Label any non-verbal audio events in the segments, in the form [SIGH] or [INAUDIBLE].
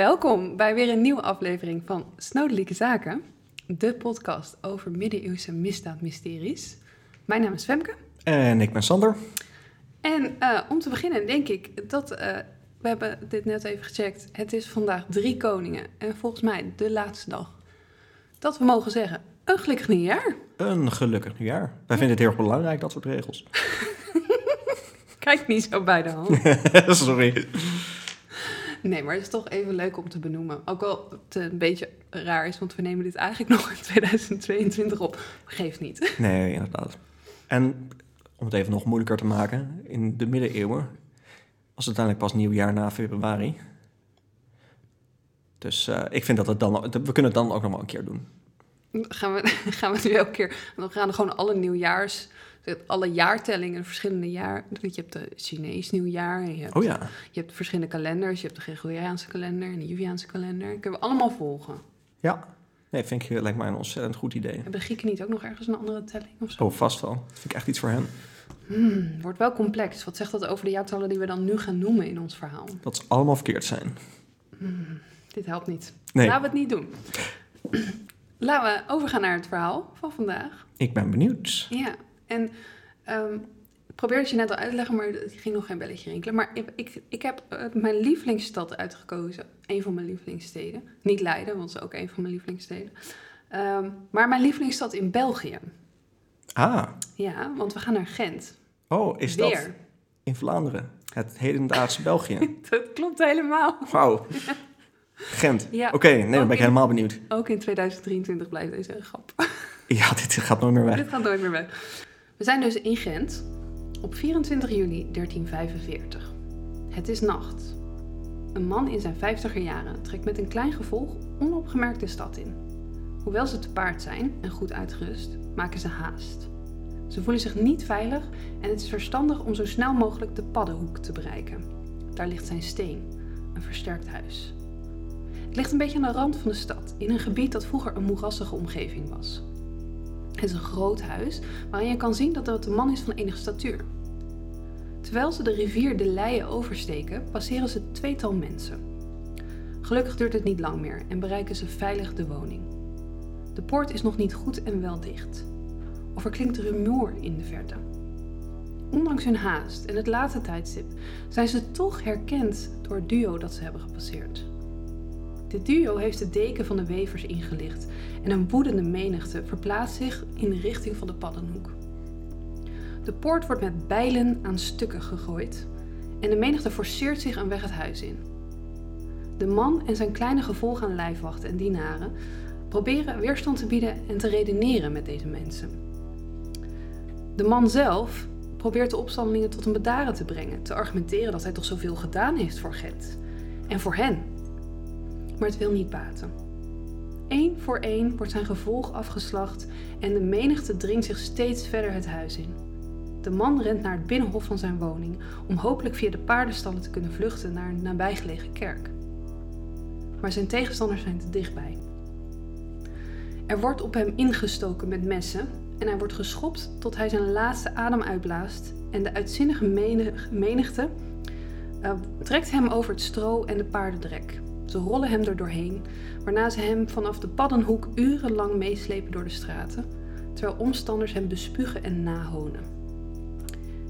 Welkom bij weer een nieuwe aflevering van Snodelijke Zaken, de podcast over middeleeuwse misdaadmysteries. Mijn naam is Femke. En ik ben Sander. En uh, om te beginnen denk ik dat, uh, we hebben dit net even gecheckt, het is vandaag drie koningen en volgens mij de laatste dag. Dat we mogen zeggen, een gelukkig nieuwjaar. Een gelukkig nieuwjaar. Wij vinden het heel erg belangrijk, dat soort regels. [LAUGHS] Kijk niet zo bij de hand. [LAUGHS] Sorry. [LAUGHS] Nee, maar het is toch even leuk om te benoemen. Ook al het een beetje raar is, want we nemen dit eigenlijk [LAUGHS] nog in 2022 op. Geeft niet. [LAUGHS] Nee, inderdaad. En om het even nog moeilijker te maken, in de middeleeuwen was het uiteindelijk pas nieuwjaar na februari. Dus uh, ik vind dat het dan, we kunnen het dan ook nog wel een keer doen. Gaan we, gaan we nu elke keer, dan gaan we gewoon alle nieuwjaars alle jaartellingen, verschillende jaar. Je hebt de Chinees nieuwjaar. En je hebt, oh ja. Je hebt verschillende kalenders. Je hebt de Gregoriaanse kalender en de Juliaanse kalender. Dat kunnen we allemaal volgen. Ja. Nee, vind ik, lijkt mij een ontzettend goed idee. Hebben de Grieken niet ook nog ergens een andere telling of zo? Oh, vast wel. Vind ik echt iets voor hen. Hmm, wordt wel complex. Wat zegt dat over de jaartallen die we dan nu gaan noemen in ons verhaal? Dat ze allemaal verkeerd zijn. Hmm, dit helpt niet. Nee. Laten we het niet doen. [CLEARS THROAT] Laten we overgaan naar het verhaal van vandaag. Ik ben benieuwd. Ja, en um, ik probeerde het je net al uit te leggen, maar het ging nog geen belletje rinkelen. Maar ik, ik, ik heb uh, mijn lievelingsstad uitgekozen. Een van mijn lievelingssteden. Niet Leiden, want dat is ook een van mijn lievelingssteden. Um, maar mijn lievelingsstad in België. Ah. Ja, want we gaan naar Gent. Oh, is Weer. dat in Vlaanderen? Het hedendaagse België? [LAUGHS] dat klopt helemaal. Wauw. [LAUGHS] Gent. Ja, Oké, okay, nee, dan ben ik in, helemaal benieuwd. Ook in 2023 blijft deze grap. [LAUGHS] Ja, dit gaat nooit meer weg. dit gaat nooit meer weg. We zijn dus in Gent op 24 juli 1345. Het is nacht. Een man in zijn 50er jaren trekt met een klein gevolg onopgemerkt de stad in. Hoewel ze te paard zijn en goed uitgerust, maken ze haast. Ze voelen zich niet veilig en het is verstandig om zo snel mogelijk de paddenhoek te bereiken. Daar ligt zijn steen, een versterkt huis. Het ligt een beetje aan de rand van de stad, in een gebied dat vroeger een moerassige omgeving was. Het is een groot huis waarin je kan zien dat het een man is van enige statuur. Terwijl ze de rivier de Leie oversteken, passeren ze tweetal mensen. Gelukkig duurt het niet lang meer en bereiken ze veilig de woning. De poort is nog niet goed en wel dicht. Of er klinkt rumoer in de verte. Ondanks hun haast en het late tijdstip zijn ze toch herkend door het duo dat ze hebben gepasseerd. Dit duo heeft de deken van de wevers ingelicht en een woedende menigte verplaatst zich in de richting van de paddenhoek. De poort wordt met bijlen aan stukken gegooid en de menigte forceert zich een weg het huis in. De man en zijn kleine gevolg aan lijfwachten en dienaren proberen weerstand te bieden en te redeneren met deze mensen. De man zelf probeert de opstandelingen tot een bedaren te brengen, te argumenteren dat hij toch zoveel gedaan heeft voor Gent en voor hen. Maar het wil niet baten. Eén voor één wordt zijn gevolg afgeslacht en de menigte dringt zich steeds verder het huis in. De man rent naar het binnenhof van zijn woning om hopelijk via de paardenstallen te kunnen vluchten naar een nabijgelegen kerk. Maar zijn tegenstanders zijn te dichtbij. Er wordt op hem ingestoken met messen en hij wordt geschopt tot hij zijn laatste adem uitblaast en de uitzinnige menigte uh, trekt hem over het stro en de paardendrek. Ze rollen hem er doorheen, waarna ze hem vanaf de paddenhoek urenlang meeslepen door de straten, terwijl omstanders hem bespugen en nahonen.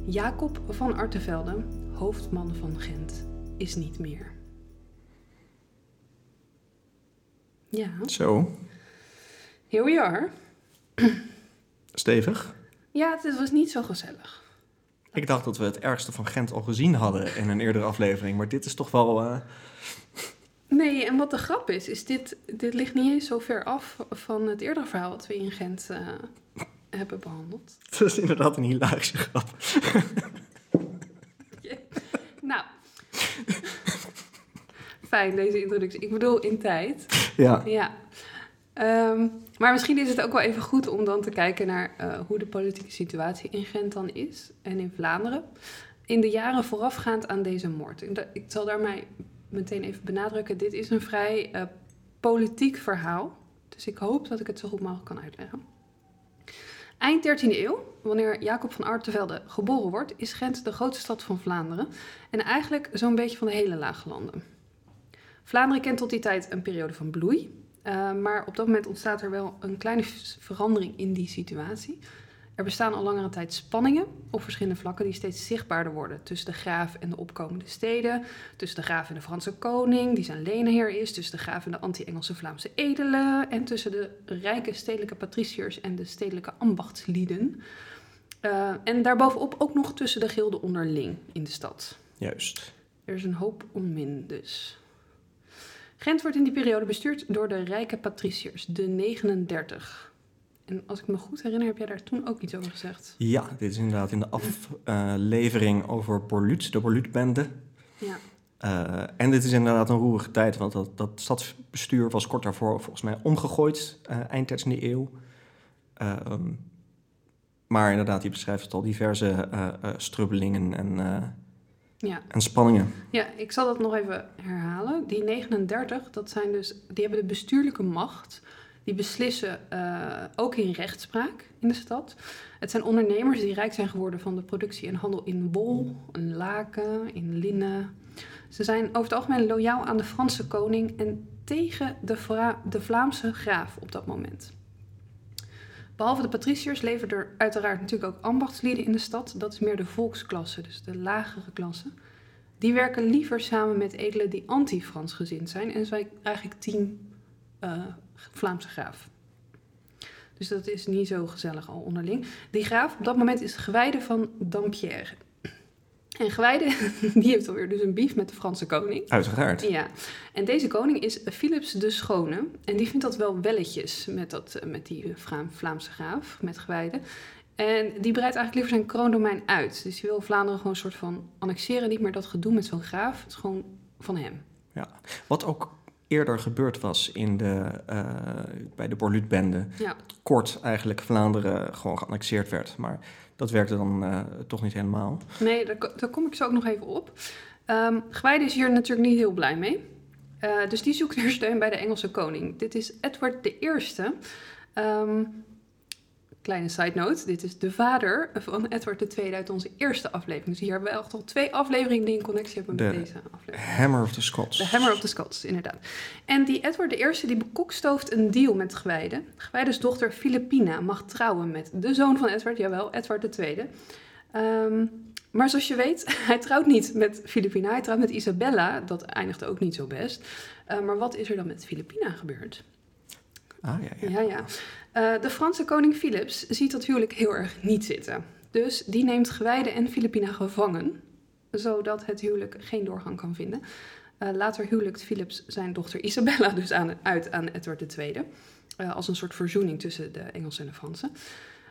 Jacob van Artevelde, hoofdman van Gent, is niet meer. Ja. Zo. Here we are. Stevig. Ja, het was niet zo gezellig. Ik dacht dat we het ergste van Gent al gezien hadden in een eerdere aflevering, maar dit is toch wel. Uh... Nee, en wat de grap is, is dit, dit ligt niet eens zo ver af van het eerdere verhaal wat we in Gent uh, hebben behandeld. [LAUGHS] Dat is inderdaad een hilarische grap. [LAUGHS] Nou, fijn deze introductie. Ik bedoel in tijd. Ja. Ja. Um, maar misschien is het ook wel even goed om dan te kijken naar uh, hoe de politieke situatie in Gent dan is en in Vlaanderen. In de jaren voorafgaand aan deze moord. Ik zal daarmee meteen even benadrukken: dit is een vrij uh, politiek verhaal. Dus ik hoop dat ik het zo goed mogelijk kan uitleggen. Eind 13e eeuw, wanneer Jacob van Artevelde geboren wordt, is Gent de grootste stad van Vlaanderen en eigenlijk zo'n beetje van de hele lage landen. Vlaanderen kent tot die tijd een periode van bloei. Uh, maar op dat moment ontstaat er wel een kleine verandering in die situatie. Er bestaan al langere tijd spanningen op verschillende vlakken die steeds zichtbaarder worden. Tussen de graaf en de opkomende steden, tussen de graaf en de Franse koning, die zijn leenheer is, tussen de graaf en de anti-Engelse Vlaamse edelen en tussen de rijke stedelijke patriciërs en de stedelijke ambachtslieden. Uh, en daarbovenop ook nog tussen de gilden onderling in de stad. Juist. Er is een hoop onmin dus. Gent wordt in die periode bestuurd door de rijke patriciërs, de 39. En als ik me goed herinner, heb jij daar toen ook iets over gezegd? Ja, dit is inderdaad in de aflevering over Borluut, de Borluutbende. Ja. Uh, en dit is inderdaad een roerige tijd, want dat, dat stadsbestuur was kort daarvoor volgens mij omgegooid, uh, eind 13e eeuw. Uh, maar inderdaad, je beschrijft het al, diverse strubbelingen en ja. En spanningen. Ja, ik zal dat nog even herhalen. Die 39, dat zijn dus, die hebben de bestuurlijke macht. Die beslissen uh, ook in rechtspraak in de stad. Het zijn ondernemers die rijk zijn geworden van de productie en handel in wol, in laken, in linnen. Ze zijn over het algemeen loyaal aan de Franse koning en tegen de, de Vlaamse graaf op dat moment. Behalve de patriciërs leven er uiteraard natuurlijk ook ambachtslieden in de stad. Dat is meer de volksklasse, dus de lagere klasse. Die werken liever samen met edelen die anti-Frans gezind zijn. En zijn eigenlijk team uh, Vlaamse graaf. Dus dat is niet zo gezellig al onderling. Die graaf op dat moment is de gewijde van Dampierre. En Gwijde, [LAUGHS] die heeft alweer dus een bief met de Franse koning. Uiteraard. Ja. En deze koning is Philips de Schone. En die vindt dat wel welletjes met, dat, met die Vlaamse graaf, met Gwijde. En die breidt eigenlijk liever zijn kroondomein uit. Dus hij wil Vlaanderen gewoon een soort van annexeren. Niet meer dat gedoe met zo'n graaf. Het is gewoon van hem. Ja, wat ook eerder gebeurd was in de, uh, bij de Borluutbende. Ja. Kort eigenlijk Vlaanderen gewoon geannexeerd werd. Maar dat werkte dan uh, toch niet helemaal. Nee, daar, daar, kom ik zo ook nog even op. Um, Gwijde is hier natuurlijk niet heel blij mee. Uh, dus die zoekt [LAUGHS] weer steun bij de Engelse koning. Dit is Edward I. Um, kleine side note, dit is de vader van Edward II uit onze eerste aflevering. Dus hier hebben we echt al twee afleveringen die een connectie hebben met deze aflevering. Hammer of the Scots. De Hammer of the Scots, inderdaad. En die Edward I die bekokstooft een deal met Gwijde. Gwijde's dochter Filipina mag trouwen met de zoon van Edward, jawel, Edward II. Um, ehm, maar zoals je weet, [LAUGHS] hij trouwt niet met Filipina, hij trouwt met Isabella. Dat eindigde ook niet zo best. Uh, maar wat is er dan met Filipina gebeurd? Ah, ja, ja. ja, ja. Uh, de Franse koning Philips ziet dat huwelijk heel erg niet zitten. Dus die neemt Gewijde en Filipina gevangen, zodat het huwelijk geen doorgang kan vinden. Uh, later huwelijkt Philips zijn dochter Isabella [LAUGHS] dus aan, uit aan Edward II. Eh, als een soort verzoening tussen de Engelsen en de Fransen.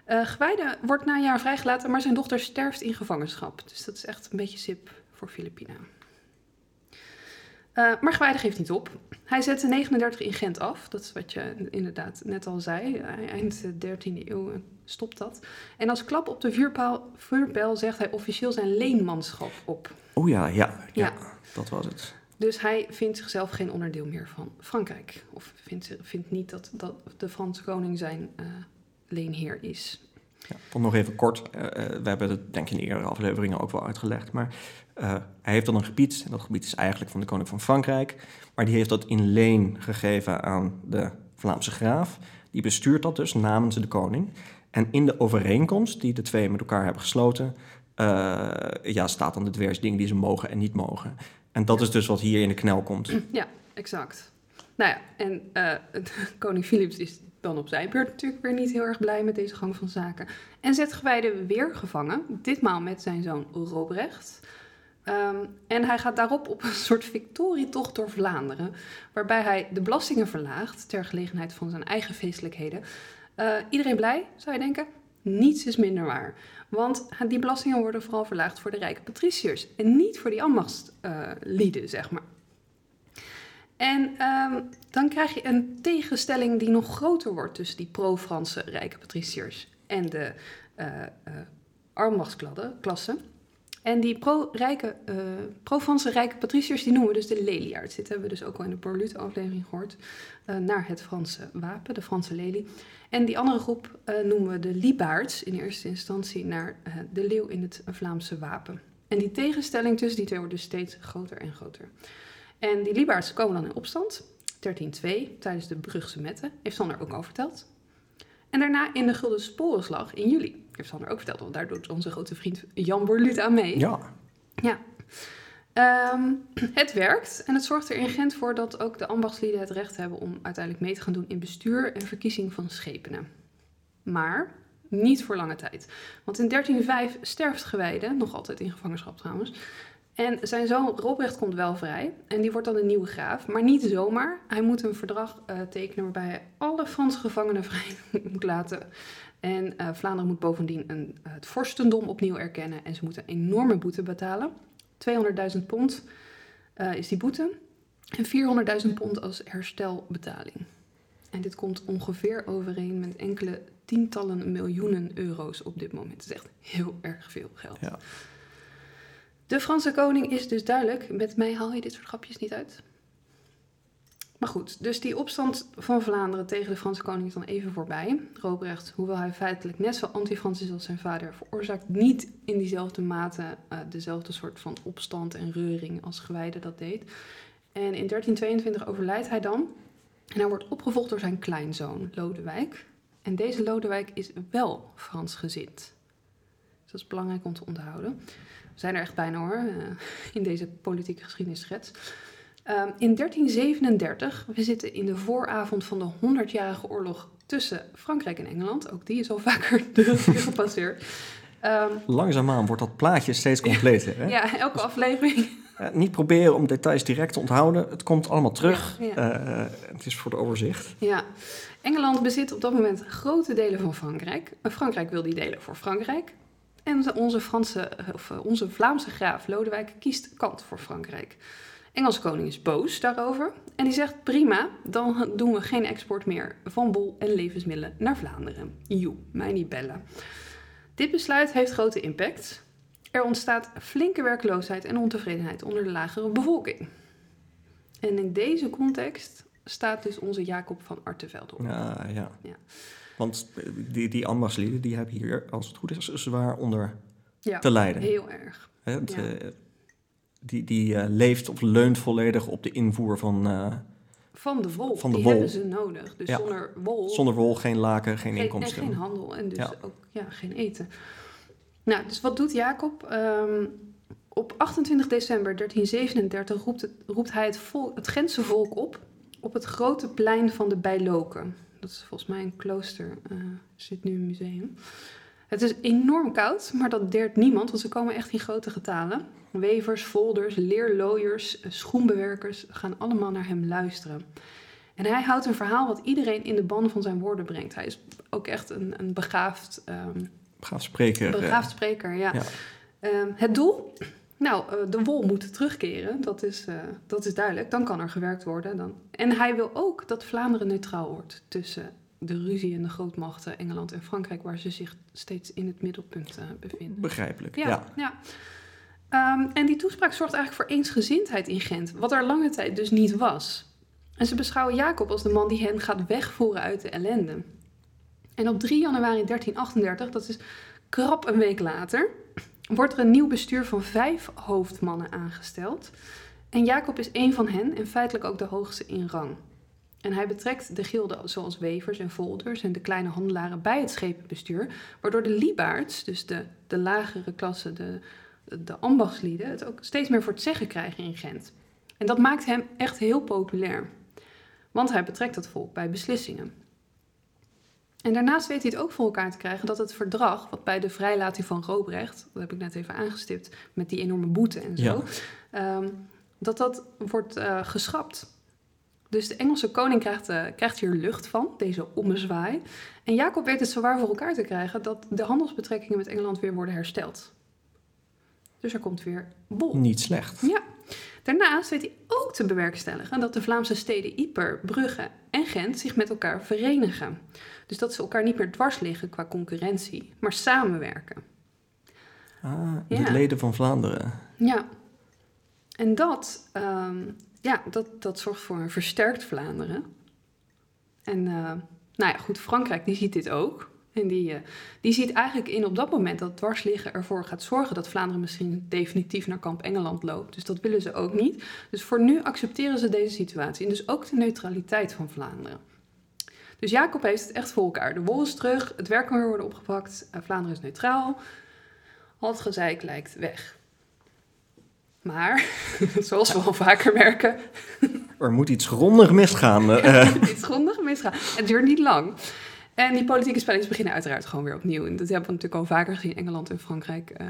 Uh, wordt na een jaar vrijgelaten, maar zijn dochter sterft in gevangenschap. Dus dat is echt een beetje sip voor Filipina. Uh, maar Gwijde geeft niet op. Hij zet de 39 in Gent af. Dat is wat je inderdaad net al zei. Eind 13e eeuw stopt dat. En als klap op de vuurpaal, vuurpijl zegt hij officieel zijn leenmanschap op. Oh ja, ja, ja, dat was het. Dus hij vindt zichzelf geen onderdeel meer van Frankrijk. Of vindt, vindt niet dat, dat de Franse koning zijn uh, leenheer is. Ja, dan nog even kort. Uh, we hebben het denk ik in eerdere afleveringen ook wel uitgelegd. Maar uh, hij heeft dan een gebied. En dat gebied is eigenlijk van de koning van Frankrijk. Maar die heeft dat in leen gegeven aan de Vlaamse graaf. Die bestuurt dat dus namens de koning. En in de overeenkomst die de twee met elkaar hebben gesloten... Uh, ja, staat dan de diverse dingen die ze mogen en niet mogen. En dat is dus wat hier in de knel komt. [CLEARS THROAT] Ja, exact. Nou ja, en [LAUGHS] koning Philips is dan op zijn beurt natuurlijk weer niet heel erg blij met deze gang van zaken. En zet Gewijde weer gevangen, ditmaal met zijn zoon Robrecht. Um, en hij gaat daarop op een soort victorietocht door Vlaanderen, waarbij hij de belastingen verlaagt ter gelegenheid van zijn eigen feestelijkheden. Uh, iedereen blij, zou je denken? Niets is minder waar. Want die belastingen worden vooral verlaagd voor de rijke patriciërs en niet voor die ambachtslieden, zeg maar. En um, dan krijg je een tegenstelling die nog groter wordt tussen die pro-Franse rijke patriciërs en de uh. En die uh, pro-Franse rijke patriciërs, die noemen we dus de leliaards. Dit hebben we dus ook al in de Borluut-aflevering gehoord. naar het Franse wapen, de Franse lelie. En die andere groep noemen we de liebaards, in eerste instantie naar de leeuw in het Vlaamse wapen. En die tegenstelling tussen die twee wordt dus steeds groter en groter. En die Liebaards komen dan in opstand. 1302, tijdens de Brugse Metten, heeft Sander ook al verteld. En daarna in de Gulden Sporenslag in juli, heeft Sander ook verteld, want daar doet onze grote vriend Jan Borluut aan mee. Ja. Ja. Ehm, het werkt en het zorgt er in Gent voor dat ook de ambachtslieden het recht hebben om uiteindelijk mee te gaan doen in bestuur en verkiezing van schepenen. Maar niet voor lange tijd. Want in 1305 sterft Gewijde, nog altijd in gevangenschap trouwens. En zijn zoon Robrecht komt wel vrij en die wordt dan een nieuwe graaf. Maar niet zomaar. Hij moet een verdrag eh, tekenen waarbij hij alle Franse gevangenen [LAUGHS] vrij moet laten. En eh, Vlaanderen moet bovendien een, het vorstendom opnieuw erkennen en ze moeten een enorme boete betalen. 200.000 pond eh, is die boete. En 400.000 pond als herstelbetaling. En dit komt ongeveer overeen met enkele tientallen miljoenen euro's op dit moment. Het is echt heel erg veel geld. Ja. De Franse koning is dus duidelijk. Met mij haal je dit soort grapjes niet uit. Maar goed, dus die opstand van Vlaanderen tegen de Franse koning is dan even voorbij. Robrecht, hoewel hij feitelijk net zo anti-Frans is als zijn vader, veroorzaakt niet in diezelfde mate uh, dezelfde soort van opstand en reuring als Gewijde dat deed. En in 1322 overlijdt hij dan. En hij wordt opgevolgd door zijn kleinzoon Lodewijk. En deze Lodewijk is wel Fransgezind. Dus dat is belangrijk om te onthouden. We zijn er echt bijna hoor, uh, in deze politieke geschiedenisschets. Um, in 1337, we zitten in de vooravond van de 100-jarige oorlog tussen Frankrijk en Engeland. Ook die is al [LAUGHS] vaker de gepasseerd. Um, Langzaamaan wordt dat plaatje steeds completer. Hè? ja, elke aflevering. Niet proberen om details direct te onthouden. Het komt allemaal terug. Ja, ja. Uh, het is voor de overzicht. Ja. Engeland bezit op dat moment grote delen van Frankrijk. Frankrijk wil die delen voor Frankrijk. En onze, Franse, of onze Vlaamse graaf Lodewijk kiest kant voor Frankrijk. Engelse koning is boos daarover en die zegt prima, dan doen we geen export meer van bol en levensmiddelen naar Vlaanderen. Joe, mij niet bellen. Dit besluit heeft grote impact. Er ontstaat flinke werkloosheid en ontevredenheid onder de lagere bevolking. En in deze context staat dus onze Jacob van Artevelde op. Ja, ja. ja. Want die, die ambachtslieden die hebben hier, als het goed is, zwaar onder ja, te lijden. heel erg. Het, ja. uh, die, die uh, leeft of leunt volledig op de invoer van... Uh, van de wol. Van de die wol. hebben ze nodig. Dus Ja. zonder wol... Zonder wol geen laken, geen, geen, inkomsten. En geen handel en dus Ja. ook ja, geen eten. Nou, dus wat doet Jacob? Ehm, op 28 december 1337 roept, het, roept hij het, het Gentse volk op... op het grote plein van de Bijloken. Dat is volgens mij een klooster. eh zit nu een museum. Het is enorm koud, maar dat deert niemand, want ze komen echt in grote getalen. Wevers, folders, leerlooiers, schoenbewerkers gaan allemaal naar hem luisteren. En hij houdt een verhaal wat iedereen in de ban van zijn woorden brengt. Hij is ook echt een, een begaafd, Gaaf spreker. eh, begaafd spreker. Ja. ja. Ehm, het doel? Nou, eh, de wol moet terugkeren, dat is, eh, dat is duidelijk. Dan kan er gewerkt worden. Dan. En hij wil ook dat Vlaanderen neutraal wordt tussen de ruzie en de grootmachten Engeland en Frankrijk, waar ze zich steeds in het middelpunt bevinden. Begrijpelijk, Ja, ja. ja. Ehm, en die toespraak zorgt eigenlijk voor eensgezindheid in Gent, wat er lange tijd dus niet was. En ze beschouwen Jacob als de man die hen gaat wegvoeren uit de ellende. En op 3 januari 1338, dat is krap een week later, wordt er een nieuw bestuur van vijf hoofdmannen aangesteld. En Jacob is één van hen en feitelijk ook de hoogste in rang. En hij betrekt de gilden zoals wevers en folders en de kleine handelaren bij het schepenbestuur, waardoor de liebaards, dus de, de lagere klasse, de, de ambachtslieden, het ook steeds meer voor het zeggen krijgen in Gent. En dat maakt hem echt heel populair, want hij betrekt dat volk bij beslissingen. En daarnaast weet hij het ook voor elkaar te krijgen dat het verdrag, wat bij de vrijlating van Robrecht, dat heb ik net even aangestipt, met die enorme boete en zo, ehm, dat dat wordt eh, geschrapt. Dus de Engelse koning krijgt, eh, krijgt hier lucht van, deze ommezwaai. En Jacob weet het zowaar voor elkaar te krijgen dat de handelsbetrekkingen met Engeland weer worden hersteld. Dus er komt weer bol. Niet slecht. Ja. Daarnaast weet hij ook te bewerkstelligen dat de Vlaamse steden Ieper, Brugge en Gent zich met elkaar verenigen. Dus dat ze elkaar niet meer dwars liggen qua concurrentie, maar samenwerken. Ah, Ja. het leden van Vlaanderen. Ja. En dat, ehm, ja, dat, dat zorgt voor een versterkt Vlaanderen. En eh, nou ja, goed, Frankrijk die ziet dit ook. En die, eh, die ziet eigenlijk in op dat moment dat dwarsliggen ervoor gaat zorgen dat Vlaanderen misschien definitief naar kamp Engeland loopt. Dus dat willen ze ook niet. Dus voor nu accepteren ze deze situatie en dus ook de neutraliteit van Vlaanderen. Dus Jacob heeft het echt voor elkaar. De wol is terug, het werk kan weer worden opgepakt, eh, Vlaanderen is neutraal. Al het gezeik lijkt weg. Maar, [LAUGHS] zoals we al vaker merken, Er moet iets grondig misgaan. eh, eh. het is grondig misgaan. Het duurt niet lang. En die politieke spelletjes beginnen uiteraard gewoon weer opnieuw. En dat hebben we natuurlijk al vaker gezien, Engeland en Frankrijk. eh,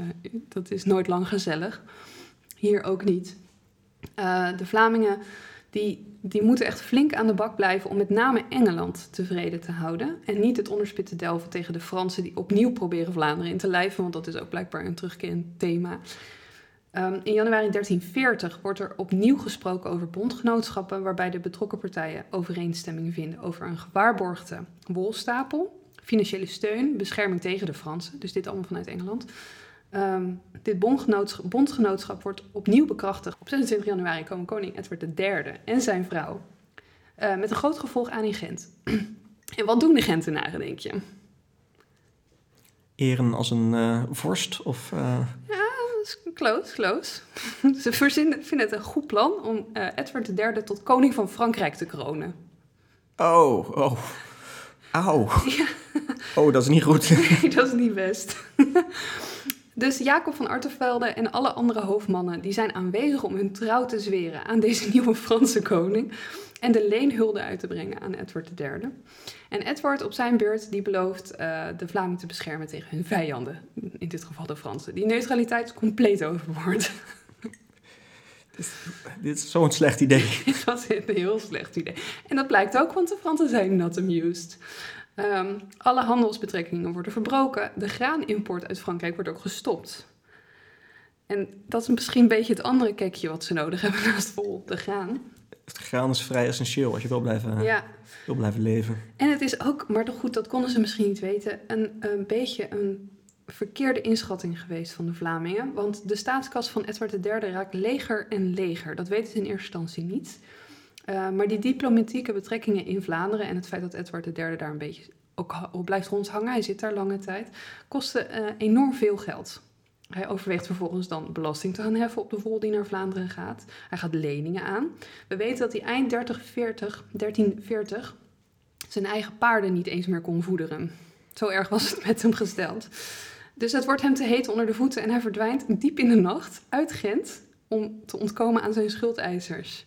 dat is nooit lang gezellig. Hier ook niet. Eh, de Vlamingen die, die moeten echt flink aan de bak blijven om met name Engeland tevreden te houden. En niet het onderspit te delven tegen de Fransen die opnieuw proberen Vlaanderen in te lijven. Want dat is ook blijkbaar een terugkerend thema. Ehm, in januari 1340 wordt er opnieuw gesproken over bondgenootschappen, waarbij de betrokken partijen overeenstemming vinden over een gewaarborgde wolstapel, financiële steun, bescherming tegen de Fransen, dus dit allemaal vanuit Engeland. Ehm, dit bondgenootschap, bondgenootschap wordt opnieuw bekrachtigd. Op 26 januari komen koning Edward III en zijn vrouw eh, met een groot gevolg aan in Gent. [CLEARS THROAT] en wat doen de Gentenaren, denk je? Eren als een eh, vorst of... eh, Close, close. [LAUGHS] Ze verzinnen, vinden het een goed plan om eh, Edward III tot koning van Frankrijk te kronen. Oh, oh. Auw. [LAUGHS] Oh, dat is niet goed. [LAUGHS] Nee, dat is niet best. Dus Jacob van Artevelde en alle andere hoofdmannen die zijn aanwezig om hun trouw te zweren aan deze nieuwe Franse koning en de leenhulde uit te brengen aan Edward III. En Edward op zijn beurt die belooft eh, de Vlamingen te beschermen tegen hun vijanden, in dit geval de Fransen. Die neutraliteit is compleet overboord. [LAUGHS] Dit is zo'n slecht idee. [LAUGHS] Dit was een heel slecht idee. En dat blijkt ook, want de Fransen zijn not amused. Ehm, alle handelsbetrekkingen worden verbroken. De graanimport uit Frankrijk wordt ook gestopt. En dat is misschien een beetje het andere kekje wat ze nodig hebben naast vol de graan. Het graan is vrij essentieel als je wil blijven, Ja, wil blijven leven. en het is ook, maar toch goed, dat konden ze misschien niet weten, een, een beetje een verkeerde inschatting geweest van de Vlamingen. Want de staatskas van Edward III raakt leger en leger. Dat weten ze in eerste instantie niet. Uh, maar die diplomatieke betrekkingen in Vlaanderen en het feit dat Edward III daar een beetje ook blijft rondhangen, hij zit daar lange tijd, kosten uh, enorm veel geld. Hij overweegt vervolgens dan belasting te gaan heffen op de vol die naar Vlaanderen gaat. Hij gaat leningen aan. We weten dat hij eind 3040, 1340 zijn eigen paarden niet eens meer kon voederen. Zo erg was het met hem gesteld. Dus het wordt hem te heet onder de voeten en hij verdwijnt diep in de nacht uit Gent om te ontkomen aan zijn schuldeisers.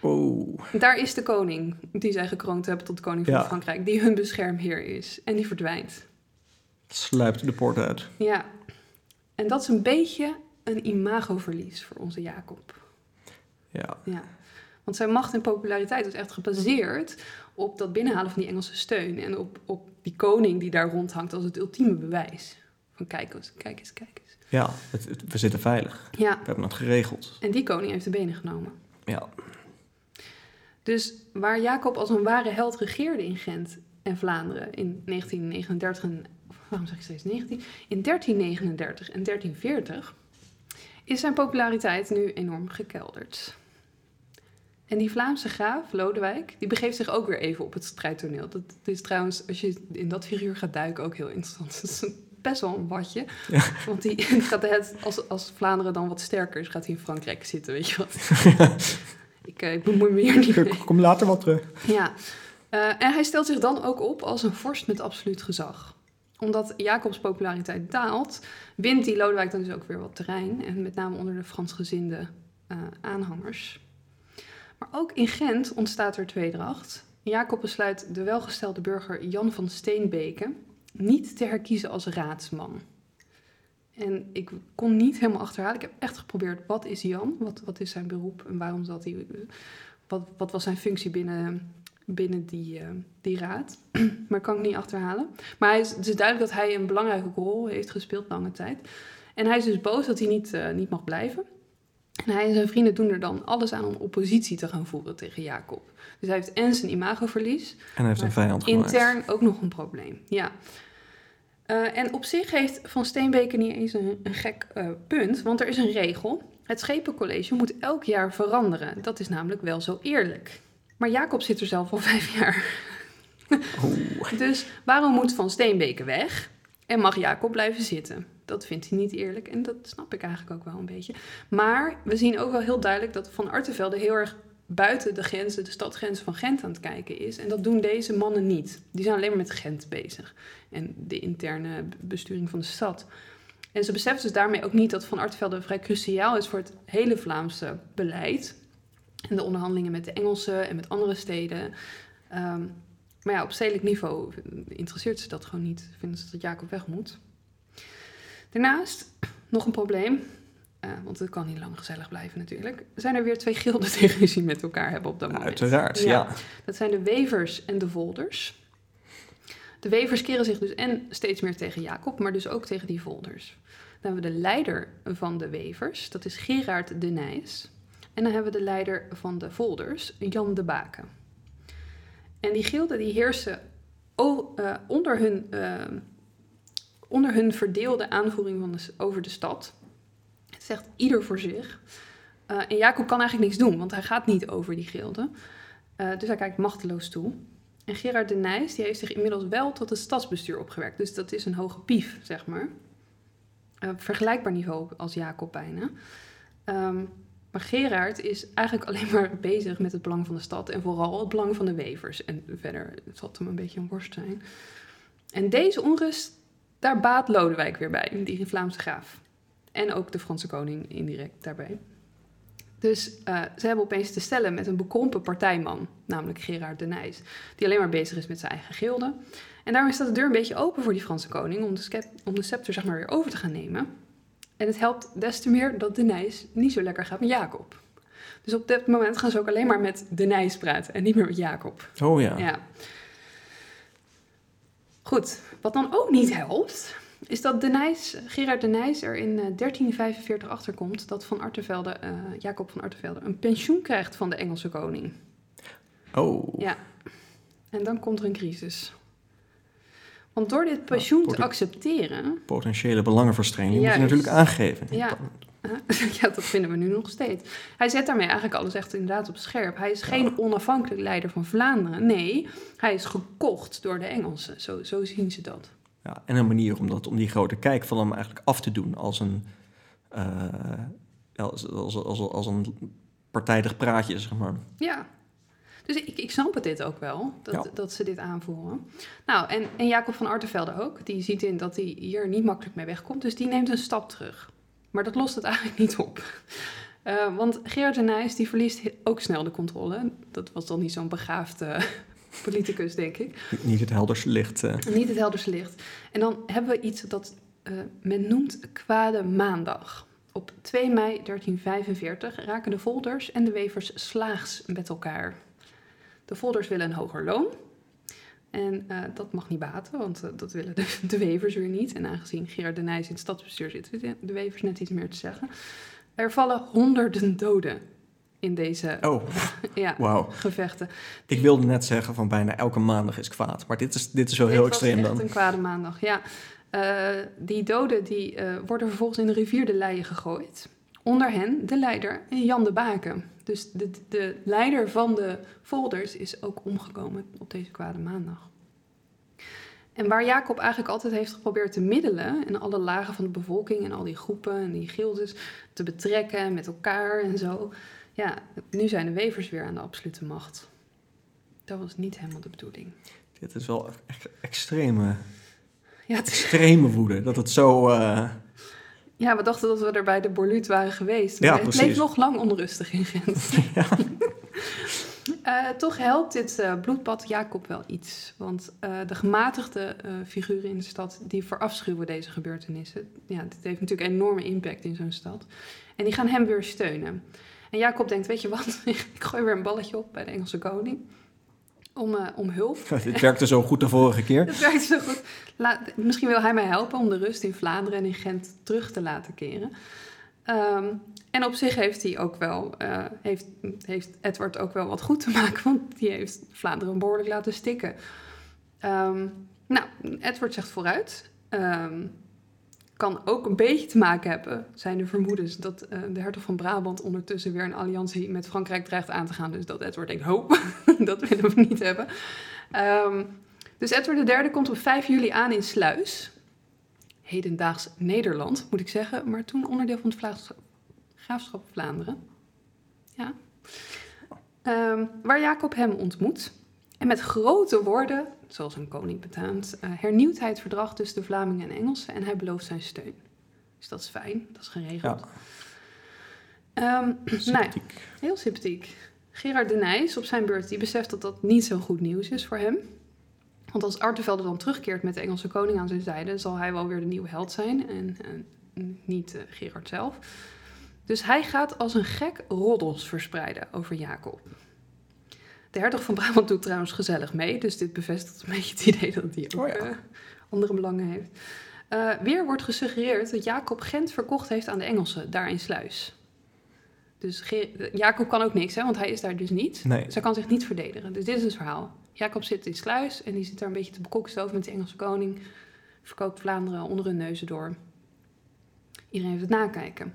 Oh, Daar is de koning die zij gekroond hebben tot koning van Ja. Frankrijk, die hun beschermheer is. En die verdwijnt. sluipt de poort uit. Ja, en dat is een beetje een imagoverlies voor onze Jacob. Ja, Ja. Want zijn macht en populariteit is echt gebaseerd op dat binnenhalen van die Engelse steun. En op, op die koning die daar rondhangt als het ultieme bewijs. Van kijk eens, kijk eens, kijk eens. ja het, het- we zitten veilig. Ja, We hebben het geregeld. en die koning heeft de benen genomen. Ja, Dus waar Jacob als een ware held regeerde in Gent en Vlaanderen in 1939, en, waarom zeg ik steeds 19? In 1339 en 1340 is zijn populariteit nu enorm gekelderd. En die Vlaamse graaf, Lodewijk, die begeeft zich ook weer even op het strijdtoneel. Dat is trouwens, als je in dat figuur gaat duiken, ook heel interessant. Dat is best wel een watje. Ja. Want die [LAUGHS] gaat het, als, als Vlaanderen dan wat sterker is, gaat hij in Frankrijk zitten, weet je wat. [LAUGHS] ik, eh, ik bemoei me hier niet mee. ik kom later wel terug. Ja, Eh, en hij stelt zich dan ook op als een vorst met absoluut gezag. Omdat Jacobs populariteit daalt, wint die Lodewijk dan dus ook weer wat terrein. En met name onder de Fransgezinde eh, aanhangers. Maar ook in Gent ontstaat er tweedracht. Jacob besluit de welgestelde burger Jan van Steenbeke niet te herkiezen als raadsman. En ik kon niet helemaal achterhalen. Ik heb echt geprobeerd, wat is Jan? Wat, wat is zijn beroep en waarom zat hij... Wat, wat was zijn functie binnen, binnen die, eh, die raad? [CLEARS THROAT] maar kan ik niet achterhalen. Maar hij is, het is duidelijk dat hij een belangrijke rol heeft gespeeld lange tijd. En hij is dus boos dat hij niet, eh, niet mag blijven. En hij en zijn vrienden doen er dan alles aan om oppositie te gaan voeren tegen Jacob. Dus hij heeft en zijn imagoverlies, En hij heeft een vijand gemaakt. intern ook nog een probleem. Ja. Eh, en op zich heeft Van Steenbeke niet eens een, een gek punt, want er is een regel. Het schepencollege moet elk jaar veranderen. Dat is namelijk wel zo eerlijk. Maar Jacob zit er zelf al [LAUGHS] vijf jaar. Dus waarom moet Van Steenbeke weg en mag Jacob blijven zitten? Dat vindt hij niet eerlijk en dat snap ik eigenlijk ook wel een beetje. Maar we zien ook wel heel duidelijk dat Van Artevelde heel erg buiten de grenzen, de stadgrenzen van Gent aan het kijken is. En dat doen deze mannen niet. Die zijn alleen maar met Gent bezig en de interne besturing van de stad. En ze beseffen dus daarmee ook niet dat Van Artevelde vrij cruciaal is voor het hele Vlaamse beleid. En de onderhandelingen met de Engelsen en met andere steden. Ehm, maar ja, op stedelijk niveau interesseert ze dat gewoon niet. Vinden ze dat Jacob weg moet. Daarnaast nog een probleem. eh, want het kan niet lang gezellig blijven natuurlijk. Zijn er weer twee gilden [LAUGHS] tegen ruzie met elkaar hebben op dat moment. Uiteraard, ja. Dat zijn de Wevers en de Volders. De Wevers keren zich dus en steeds meer tegen Jacob, maar dus ook tegen die Volders. Dan hebben we de leider van de Wevers, dat is Gerard de Nijs. En dan hebben we de leider van de Volders, Jan de Baken. En die gilden die heersen eh, onder, hun, eh, onder hun verdeelde aanvoering van de, over de stad. Het zegt ieder voor zich. Eh, en Jacob kan eigenlijk niks doen, want hij gaat niet over die gilden. Dus hij kijkt machteloos toe. En Gerard de Nijs die heeft zich inmiddels wel tot het stadsbestuur opgewerkt. Dus dat is een hoge pief, zeg maar. Vergelijkbaar niveau als Jacob bijna. Ehm, maar Gerard is eigenlijk [LAUGHS] alleen maar bezig met het belang van de stad en vooral het belang van de wevers. En verder zal het hem een beetje een worst zijn. En deze onrust, daar baat Lodewijk weer bij, die Vlaamse graaf. En ook de Franse koning indirect daarbij. Dus eh, ze hebben opeens te stellen met een bekrompen partijman, namelijk Gerard de Nijs, die alleen maar bezig is met zijn eigen gilde. En daarmee staat de deur een beetje open voor die Franse koning om de, om de scepter zeg maar weer over te gaan nemen. En het helpt des te meer dat de Nijs niet zo lekker gaat met Jacob. Dus op dit moment gaan ze ook alleen maar met de Nijs praten en niet meer met Jacob. Oh ja. Ja. Goed, wat dan ook niet helpt, is dat de Nijs, Gerard de Nijs er in eh, 1345 achterkomt dat van Artevelde, eh, Jacob van Artevelde een pensioen krijgt van de Engelse koning. Oh. Ja. En dan komt er een crisis. Want door dit pensioen te accepteren, Potentiële belangenverstrengeling moet je natuurlijk aangeven. Ja. [LAUGHS] ja, dat vinden we nu nog steeds. Hij zet daarmee eigenlijk alles echt inderdaad op scherp. Hij is geen onafhankelijk leider van Vlaanderen. Nee, hij is gekocht door de Engelsen. Zo, zo zien ze dat. Ja, en een manier om, dat, om die grote kijk van hem eigenlijk af te doen als een, eh, als, als, als, als een partijdig praatje, zeg maar. Ja. Dus ik, ik snap het dit ook wel, dat, Ja. dat ze dit aanvoeren. Nou, en, en Jacob van Artevelde ook. Die ziet in dat hij hier niet makkelijk mee wegkomt. Dus die neemt een stap terug. Maar dat lost het eigenlijk niet op. [LAUGHS] Eh, want Gerard de Nijs die verliest ook snel de controle. Dat was dan niet zo'n begaafde [LAUGHS] politicus, denk ik. Niet- Niet het helderste licht. eh. Niet het helderste licht. En dan hebben we iets dat eh, men noemt kwade maandag. Op 2 mei 1345 raken de Volders en de Wevers slaags met elkaar. De Volders willen een hoger loon. En eh, dat mag niet baten, want eh, dat willen de, [LAUGHS] de Wevers weer niet. En aangezien Gerard de Nijs in het stadsbestuur zit, weten de Wevers net iets meer te zeggen. Er vallen honderden doden in deze Oh, [LAUGHS] ja, wauw. gevechten. Ik wilde net zeggen van bijna elke maandag is kwaad. Maar dit is, dit is wel heel extreem echt dan. een kwade maandag, ja. Eh, die doden die, worden vervolgens in de rivier de Leie gegooid. Onder hen de leider Jan de Baken. Dus de, de leider van de folders is ook omgekomen op deze kwade maandag. En waar Jacob eigenlijk altijd heeft geprobeerd te middelen... en alle lagen van de bevolking en al die groepen en die gildes te betrekken met elkaar en zo... ja, nu zijn de wevers weer aan de absolute macht. Dat was niet helemaal de bedoeling. Dit is wel echt extreme, Ja, het extreme woede. Dat het zo... eh, Ja, we dachten dat we er bij de Borluut waren geweest. Maar Ja, het bleef nog lang onrustig in Gent. [LAUGHS] ja. [LAUGHS] Eh, toch helpt dit eh, bloedbad Jacob wel iets. Want eh, de gematigde figuren in de stad, die verafschuwen deze gebeurtenissen. Ja, dit heeft natuurlijk enorme impact in zo'n stad. En die gaan hem weer steunen. En Jacob denkt, weet je wat, [LAUGHS] ik gooi weer een balletje op bij de Engelse koning. Om, eh, om hulp. [LAUGHS] Dit werkte zo goed de vorige keer. [LAUGHS] Dat werkt zo goed. La- misschien wil hij mij helpen om de rust in Vlaanderen en in Gent terug te laten keren. Ehm, en op zich heeft hij ook wel, eh, heeft, heeft Edward ook wel wat goed te maken, want die heeft Vlaanderen behoorlijk laten stikken. Ehm, nou, Edward zegt vooruit. Ehm, kan ook een beetje te maken hebben, zijn de vermoedens, dat eh, de hertog van Brabant ondertussen weer een alliantie met Frankrijk dreigt aan te gaan. Dus dat Edward denkt, ho, [LAUGHS] dat willen we niet hebben. Ehm, dus Edward III komt op 5 juli aan in Sluis. Hedendaags Nederland, moet ik zeggen. Maar toen onderdeel van het graafschap Vlaanderen. Ja. Ehm, waar Jacob hem ontmoet. En met grote woorden, zoals een koning betaamt, eh, hernieuwt hij het verdrag tussen de Vlamingen en Engelsen en hij belooft zijn steun. Dus dat is fijn, dat is geregeld. Ja. Ehm, nou heel sympathiek. Gerard de Nijs op zijn beurt, die beseft dat dat niet zo goed nieuws is voor hem. Want als Artevelde dan terugkeert met de Engelse koning aan zijn zijde, zal hij wel weer de nieuwe held zijn en, en niet eh, Gerard zelf. Dus hij gaat als een gek roddels verspreiden over Jacob. De hertog van Brabant doet trouwens gezellig mee, dus dit bevestigt een beetje het idee dat hij ook Oh ja. eh, andere belangen heeft. Eh, weer wordt gesuggereerd dat Jacob Gent verkocht heeft aan de Engelsen, daar in Sluis. Dus Jacob kan ook niks, hè, want hij is daar dus niet. Nee. Dus hij kan zich niet verdedigen. Dus dit is het verhaal. Jacob zit in Sluis en die zit daar een beetje te bekokstoven met de Engelse koning. Verkoopt Vlaanderen onder hun neuzen door. Iedereen heeft het nakijken.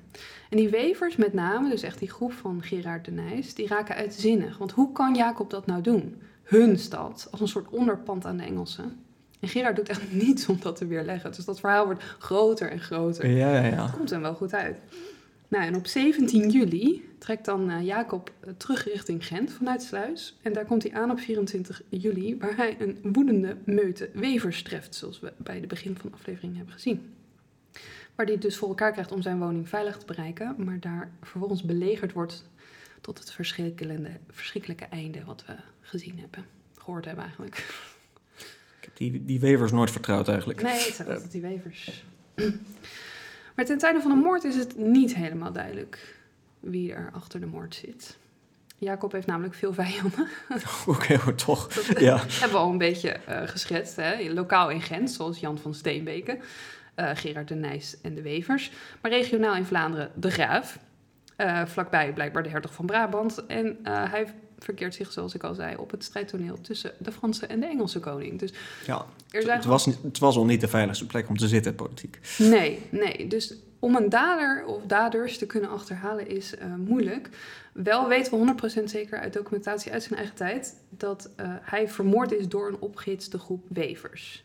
En die wevers met name, dus echt die groep van Gerard de Nijs, die raken uitzinnig. Want hoe kan Jacob dat nou doen? Hun stad, als een soort onderpand aan de Engelsen. En Gerard doet echt [LAUGHS] niets om dat te weerleggen. Dus dat verhaal wordt groter en groter. Ja, ja, ja. Komt hem wel goed uit. Nou, en op 17 juli trekt dan eh, Jacob eh, terug richting Gent vanuit Sluis. En daar komt hij aan op 24 juli, waar hij een woedende meute wevers treft, zoals we bij de begin van de aflevering hebben gezien. Waar hij het dus voor elkaar krijgt om zijn woning veilig te bereiken, maar daar vervolgens belegerd wordt tot het verschrikkelijke, verschrikkelijke einde wat we gezien hebben. Gehoord hebben eigenlijk. Ik heb die, die wevers nooit vertrouwd eigenlijk. Nee, het zijn altijd die wevers. Maar ten tijde van de moord is het niet helemaal duidelijk wie er achter de moord zit. Jacob heeft namelijk veel vijanden. [LAUGHS] Oké, hoor, toch. Dat Ja. hebben we al een beetje eh, geschetst. Hè? Lokaal in Gent, zoals Jan van Steenbeke, eh, Gerard de Nijs en de Wevers. Maar regionaal in Vlaanderen de Graaf. Eh, vlakbij blijkbaar de hertog van Brabant. En eh, hij verkeert zich, zoals ik al zei, op het strijdtoneel tussen de Franse en de Engelse koning. Dus ja. er zijn Het, was, het was al niet de veiligste plek om te zitten, politiek. Nee, nee. Dus om een dader of daders te kunnen achterhalen is moeilijk. Wel weten we 100% zeker uit documentatie uit zijn eigen tijd dat hij vermoord is door een opgehitste groep wevers.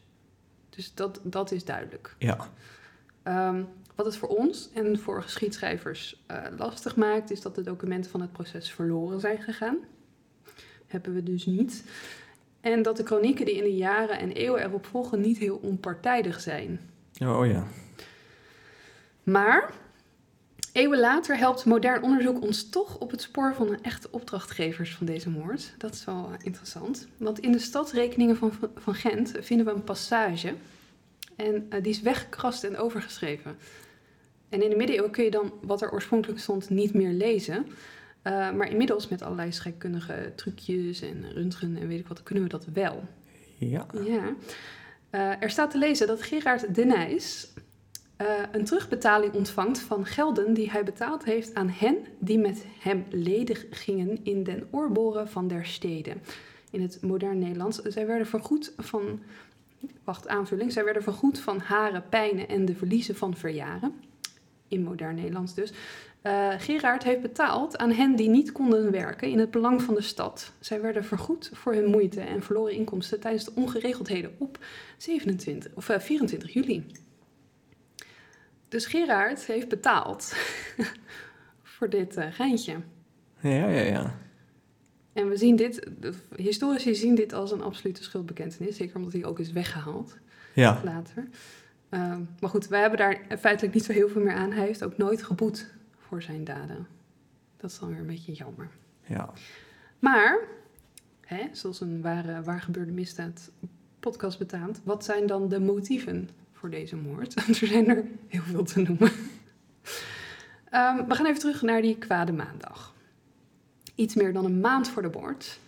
Dus dat, dat is duidelijk. Ja. Ehm, wat het voor ons en voor geschiedschrijvers eh, lastig maakt, is dat de documenten van het proces verloren zijn gegaan. Hebben we dus niet. En dat de kronieken die in de jaren en eeuwen erop volgen niet heel onpartijdig zijn. Oh ja. Maar eeuwen later helpt modern onderzoek ons toch op het spoor van de echte opdrachtgevers van deze moord. Dat is wel eh, interessant. Want in de stadsrekeningen van, van Gent vinden we een passage. En eh, die is weggekrast en overgeschreven. En in de middeleeuwen kun je dan wat er oorspronkelijk stond niet meer lezen. Eh, maar inmiddels met allerlei scheikundige trucjes en röntgen en weet ik wat, kunnen we dat wel. Ja. Ja. Er staat te lezen dat Gerard de Eh, een terugbetaling ontvangt van gelden die hij betaald heeft aan hen die met hem ledig gingen in den oorboren van der steden. In het modern Nederlands. Zij werden vergoed van, wacht aanvulling, zij werden vergoed van haren, pijnen en de verliezen van verjaren. In modern Nederlands dus. Eh, Gerard heeft betaald aan hen die niet konden werken in het belang van de stad. Zij werden vergoed voor hun moeite en verloren inkomsten tijdens de ongeregeldheden op 27, of, eh, 24 juli. Dus Gerard heeft betaald [LAUGHS] voor dit eh, geintje. Ja, ja, ja. En we zien dit, historici zien dit als een absolute schuldbekentenis. Zeker omdat hij ook is weggehaald Ja. later. Ehm, maar goed, wij hebben daar feitelijk niet zo heel veel meer aan. Hij heeft ook nooit geboet voor zijn daden. Dat is dan weer een beetje jammer. Ja. Maar, hè, zoals een ware, waar gebeurde misdaad podcast betaamt, wat zijn dan de motieven voor deze moord? [LAUGHS] er zijn er heel veel te noemen. Ehm, we gaan even terug naar die kwade maandag. Iets meer dan een maand voor de moord.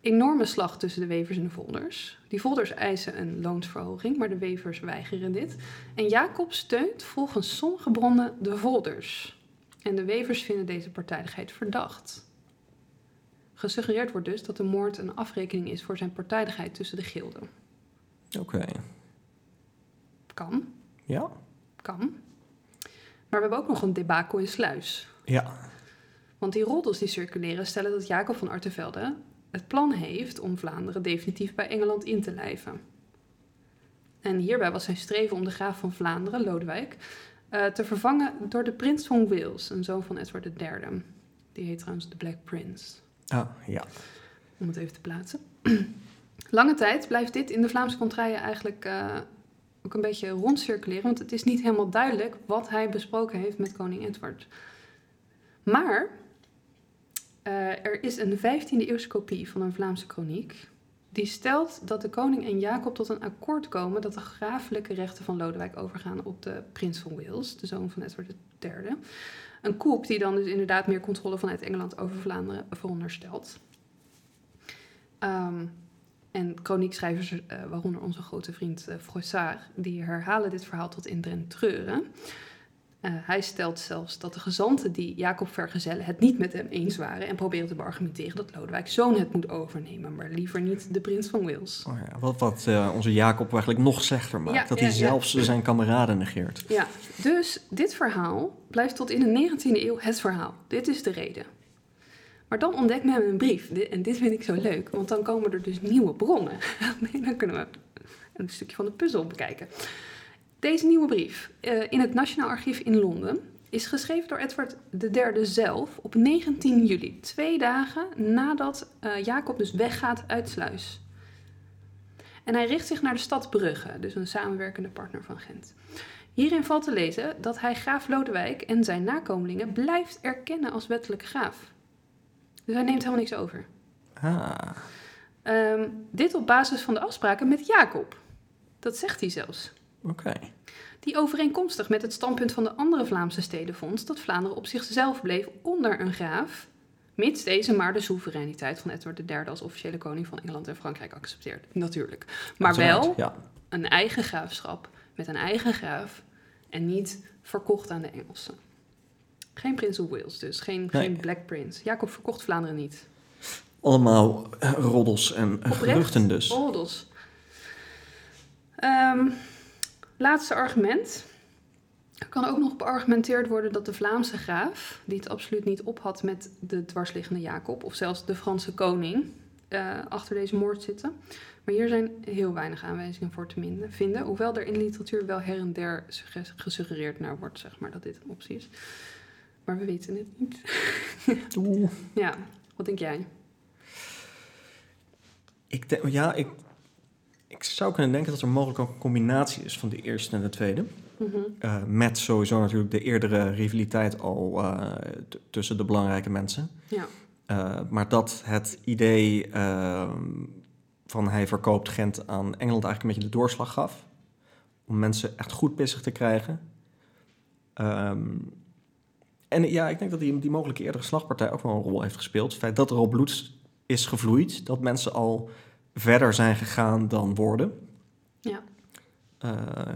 Enorme slag tussen de wevers en de volders. Die volders eisen een loonsverhoging, maar de wevers weigeren dit. En Jacob steunt volgens sommige bronnen de volders. En de wevers vinden deze partijdigheid verdacht. Gesuggereerd wordt dus dat de moord een afrekening is voor zijn partijdigheid tussen de gilden. Oké. Kan, Ja. kan. Maar we hebben ook nog een debakel in Sluis. Ja. Want die roddels die circuleren stellen dat Jacob van Artevelde het plan heeft om Vlaanderen definitief bij Engeland in te lijven. En hierbij was zijn streven om de graaf van Vlaanderen, Lodewijk, uh, te vervangen door de prins van Wales, een zoon van Edward III. Die heet trouwens de Black Prince. Ah, ja. Om het even te plaatsen. [CLEARS THROAT] Lange tijd blijft dit in de Vlaamse contraien eigenlijk uh, ook een beetje rondcirculeren, want het is niet helemaal duidelijk wat hij besproken heeft met koning Edward. Maar uh, er is een 15e eeuwse kopie van een Vlaamse kroniek. Die stelt dat de koning en Jacob tot een akkoord komen dat de grafelijke rechten van Lodewijk overgaan op de prins van Wales, de zoon van Edward III. Een koep die dan dus inderdaad meer controle vanuit Engeland over Vlaanderen veronderstelt. Um, en kroniekschrijvers, uh, waaronder onze grote vriend uh, Froissart, die herhalen dit verhaal tot in den treuren. Uh, hij stelt zelfs dat de gezanten die Jacob vergezellen het niet met hem eens waren en proberen te argumenteren dat Lodewijk zoon het moet overnemen, maar liever niet de prins van Wales. Oh ja, wat wat uh, onze Jacob eigenlijk nog slechter maakt, ja, dat ja, hij zelfs zijn kameraden negeert. Ja, dus dit verhaal blijft tot in de 19e eeuw het verhaal. Dit is de reden. Maar dan ontdekt men een brief, en dit vind ik zo leuk, want dan komen er dus nieuwe bronnen. [LAUGHS] dan kunnen we een stukje van de puzzel bekijken. Deze nieuwe brief uh, in het Nationaal Archief in Londen is geschreven door Edward III zelf op 19 juli, twee dagen nadat uh, Jacob dus weggaat uit Sluis. En hij richt zich naar de stad Brugge, dus een samenwerkende partner van Gent. Hierin valt te lezen dat hij graaf Lodewijk en zijn nakomelingen blijft erkennen als wettelijke graaf. Dus hij neemt helemaal niks over. Ah. Um, dit op basis van de afspraken met Jacob. Dat zegt hij zelfs. Oké. Die overeenkomstig met het standpunt van de andere Vlaamse steden vond dat Vlaanderen op zichzelf bleef onder een graaf, mits deze maar de soevereiniteit van Edward III als officiële koning van Engeland en Frankrijk accepteert. Natuurlijk. Maar wel ja. een eigen graafschap met een eigen graaf en niet verkocht aan de Engelsen. Geen prins of Wales dus, geen, Nee. geen Black Prince. Jacob verkocht Vlaanderen niet. Allemaal eh, roddels en eh, geruchten dus. Roddels. Ehm, laatste argument. Er kan ook nog beargumenteerd worden dat de Vlaamse graaf, die het absoluut niet op had met de dwarsliggende Jacob, of zelfs de Franse koning, eh, achter deze moord zitten. Maar hier zijn heel weinig aanwijzingen voor te vinden, hoewel er in de literatuur wel her en der sugge- gesuggereerd naar wordt, zeg maar, dat dit een optie is. Maar we weten het niet. Oeh. [LAUGHS] ja, wat denk jij? Ik denk, ja, ik, ik zou kunnen denken dat er mogelijk ook een combinatie is van de eerste en de tweede. Mhm. Eh, met sowieso natuurlijk de eerdere rivaliteit al eh, tussen de belangrijke mensen. Ja. Eh, maar dat het idee eh, van hij verkoopt Gent aan Engeland eigenlijk een beetje de doorslag gaf. Om mensen echt goed pissig te krijgen. Ehm, en ja, ik denk dat die, die mogelijke eerdere slagpartij ook wel een rol heeft gespeeld. Het feit dat er al bloed is gevloeid. Dat mensen al verder zijn gegaan dan woorden. Ja. Eh,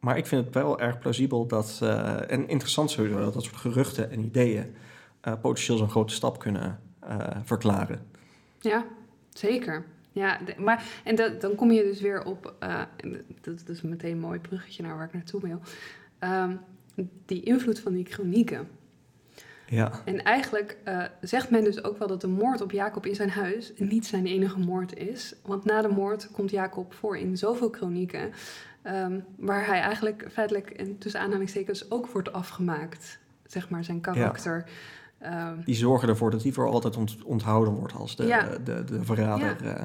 maar ik vind het wel erg plausibel dat, eh, en interessant sowieso, dat dat soort geruchten en ideeën eh, potentieel zo'n grote stap kunnen verklaren. Ja, zeker. Ja, de- maar en dat, dan kom je dus weer op, dat, dat is meteen een mooi bruggetje naar waar ik naartoe wil. Ehm, die invloed van die chronieken. Ja, En eigenlijk eh, zegt men dus ook wel dat de moord op Jacob in zijn huis niet zijn enige moord is. Want na de moord komt Jacob voor in zoveel chronieken, ehm, waar hij eigenlijk feitelijk en tussen aanhalingstekens ook wordt afgemaakt. Zeg maar zijn karakter. Ehm, die zorgen ervoor dat die voor altijd ont- onthouden wordt als de, Ja. de, de verrader. eh,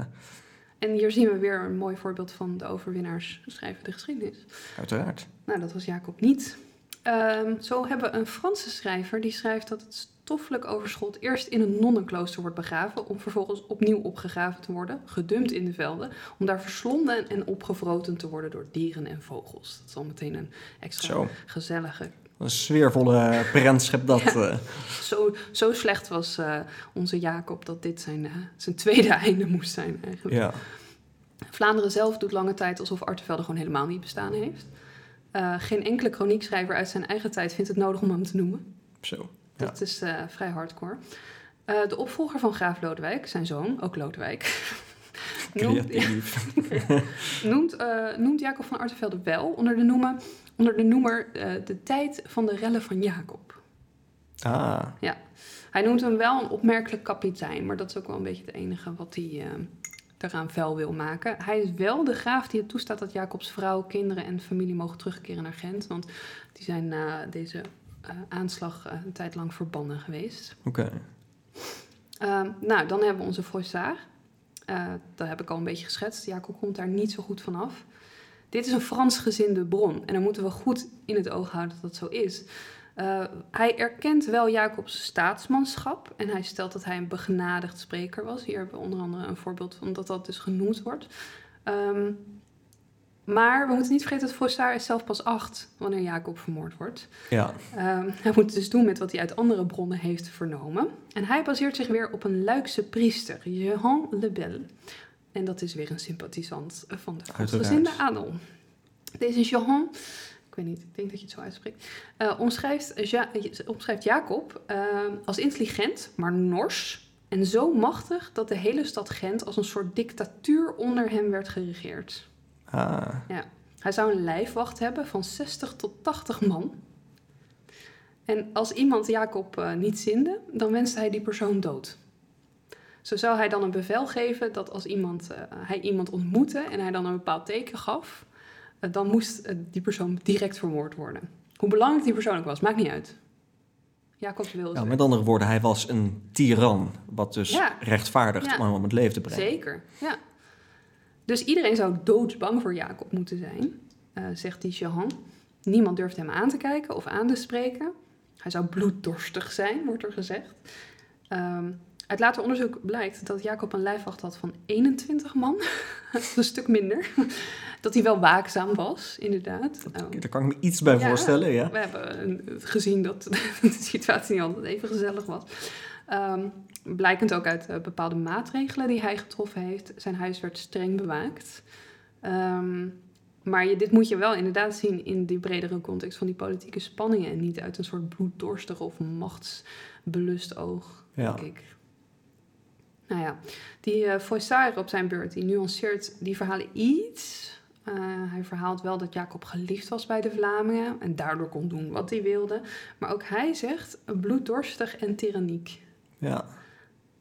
en hier zien we weer een mooi voorbeeld van de overwinnaars schrijven de geschiedenis. uiteraard. Nou, dat was Jacob niet. Ehm, zo hebben we een Franse schrijver die schrijft dat het stoffelijk overschot eerst in een nonnenklooster wordt begraven, om vervolgens opnieuw opgegraven te worden, gedumpt in de velden, om daar verslonden en opgevroten te worden door dieren en vogels. Dat is al meteen een extra Zo, gezellige. een sfeervolle prentschep dat. Ja. eh, [LAUGHS] Zo, zo slecht was eh, onze Jacob dat dit zijn, eh, zijn tweede [LAUGHS] einde moest zijn eigenlijk. ja. Vlaanderen zelf doet lange tijd alsof Artevelde gewoon helemaal niet bestaan heeft. Eh, geen enkele chroniekschrijver uit zijn eigen tijd vindt het nodig om hem te noemen. Zo. Dat is eh, vrij hardcore. Eh, de opvolger van graaf Lodewijk, zijn zoon, ook Lodewijk, [LAUGHS] noemt, [LAUGHS] noemt, noemt Jacob van Artevelde wel onder de, noemen, onder de noemer de tijd van de rellen van Jacob. Ah, Hij noemt hem wel een opmerkelijk kapitein, maar dat is ook wel een beetje het enige wat hij eraan vuil wil maken. Hij is wel de graaf die het toestaat dat Jacobs vrouw, kinderen en familie mogen terugkeren naar Gent, want die zijn na deze uh, aanslag een tijd lang verbannen geweest. Oké. Ehm, nou, dan hebben we onze Froissart. Uh, dat heb ik al een beetje geschetst. Jacob komt daar niet zo goed vanaf. Dit is een Fransgezinde bron. En dan moeten we goed in het oog houden dat dat zo is. Uh, hij erkent wel Jacobs staatsmanschap. En hij stelt dat hij een begenadigd spreker was. Hier hebben we onder andere een voorbeeld van dat dat dus genoemd wordt. Um, maar we moeten niet vergeten dat Froissart is zelf pas acht wanneer Jacob vermoord wordt. Ja. Um, hij moet dus doen met wat hij uit andere bronnen heeft vernomen. En hij baseert zich weer op een Luikse priester, Jehan le Bel. En dat is weer een sympathisant van de Fransgezinde adel. Deze Jehan, ik weet niet, ik denk dat je het zo uitspreekt, uh, omschrijft, ja, omschrijft Jacob uh, als intelligent, maar nors. En zo machtig dat de hele stad Gent als een soort dictatuur onder hem werd geregeerd. Ah. Ja. Hij zou een lijfwacht hebben van 60 tot 80 man. En als iemand Jacob uh, niet zinde, dan wenste hij die persoon dood. Zo zou hij dan een bevel geven dat als iemand, uh, hij iemand ontmoette en hij dan een bepaald teken gaf, dan moest die persoon direct vermoord worden. Hoe belangrijk die persoon ook was, maakt niet uit. Jacob wilde. Ja, met andere woorden, hij was een tiran, wat dus ja. rechtvaardigt ja. om hem om het leven te brengen. Zeker, ja. Dus iedereen zou doodsbang voor Jacob moeten zijn, uh, zegt die Jehan. Niemand durft hem aan te kijken of aan te spreken. Hij zou bloeddorstig zijn, wordt er gezegd. Um, uit later onderzoek blijkt dat Jacob een lijfwacht had van 21 man. [LAUGHS] een stuk minder. dat hij wel waakzaam was, inderdaad. Dat, daar kan ik me iets bij ja, voorstellen, ja. We hebben gezien [LAUGHS] dat de situatie niet altijd even gezellig was. Um, blijkend ook uit uh, bepaalde maatregelen die hij getroffen heeft. Zijn huis werd streng bewaakt. Um, maar je, dit moet je wel inderdaad zien in die bredere context van die politieke spanningen. En niet uit een soort bloeddorstig of machtsbelust oog, ja. denk ik. Nou ja, die uh, op zijn beurt, die nuanceert die verhalen iets. Uh, hij verhaalt wel dat Jacob geliefd was bij de Vlamingen en daardoor kon doen wat hij wilde. Maar ook hij zegt bloeddorstig en tyranniek. Ja.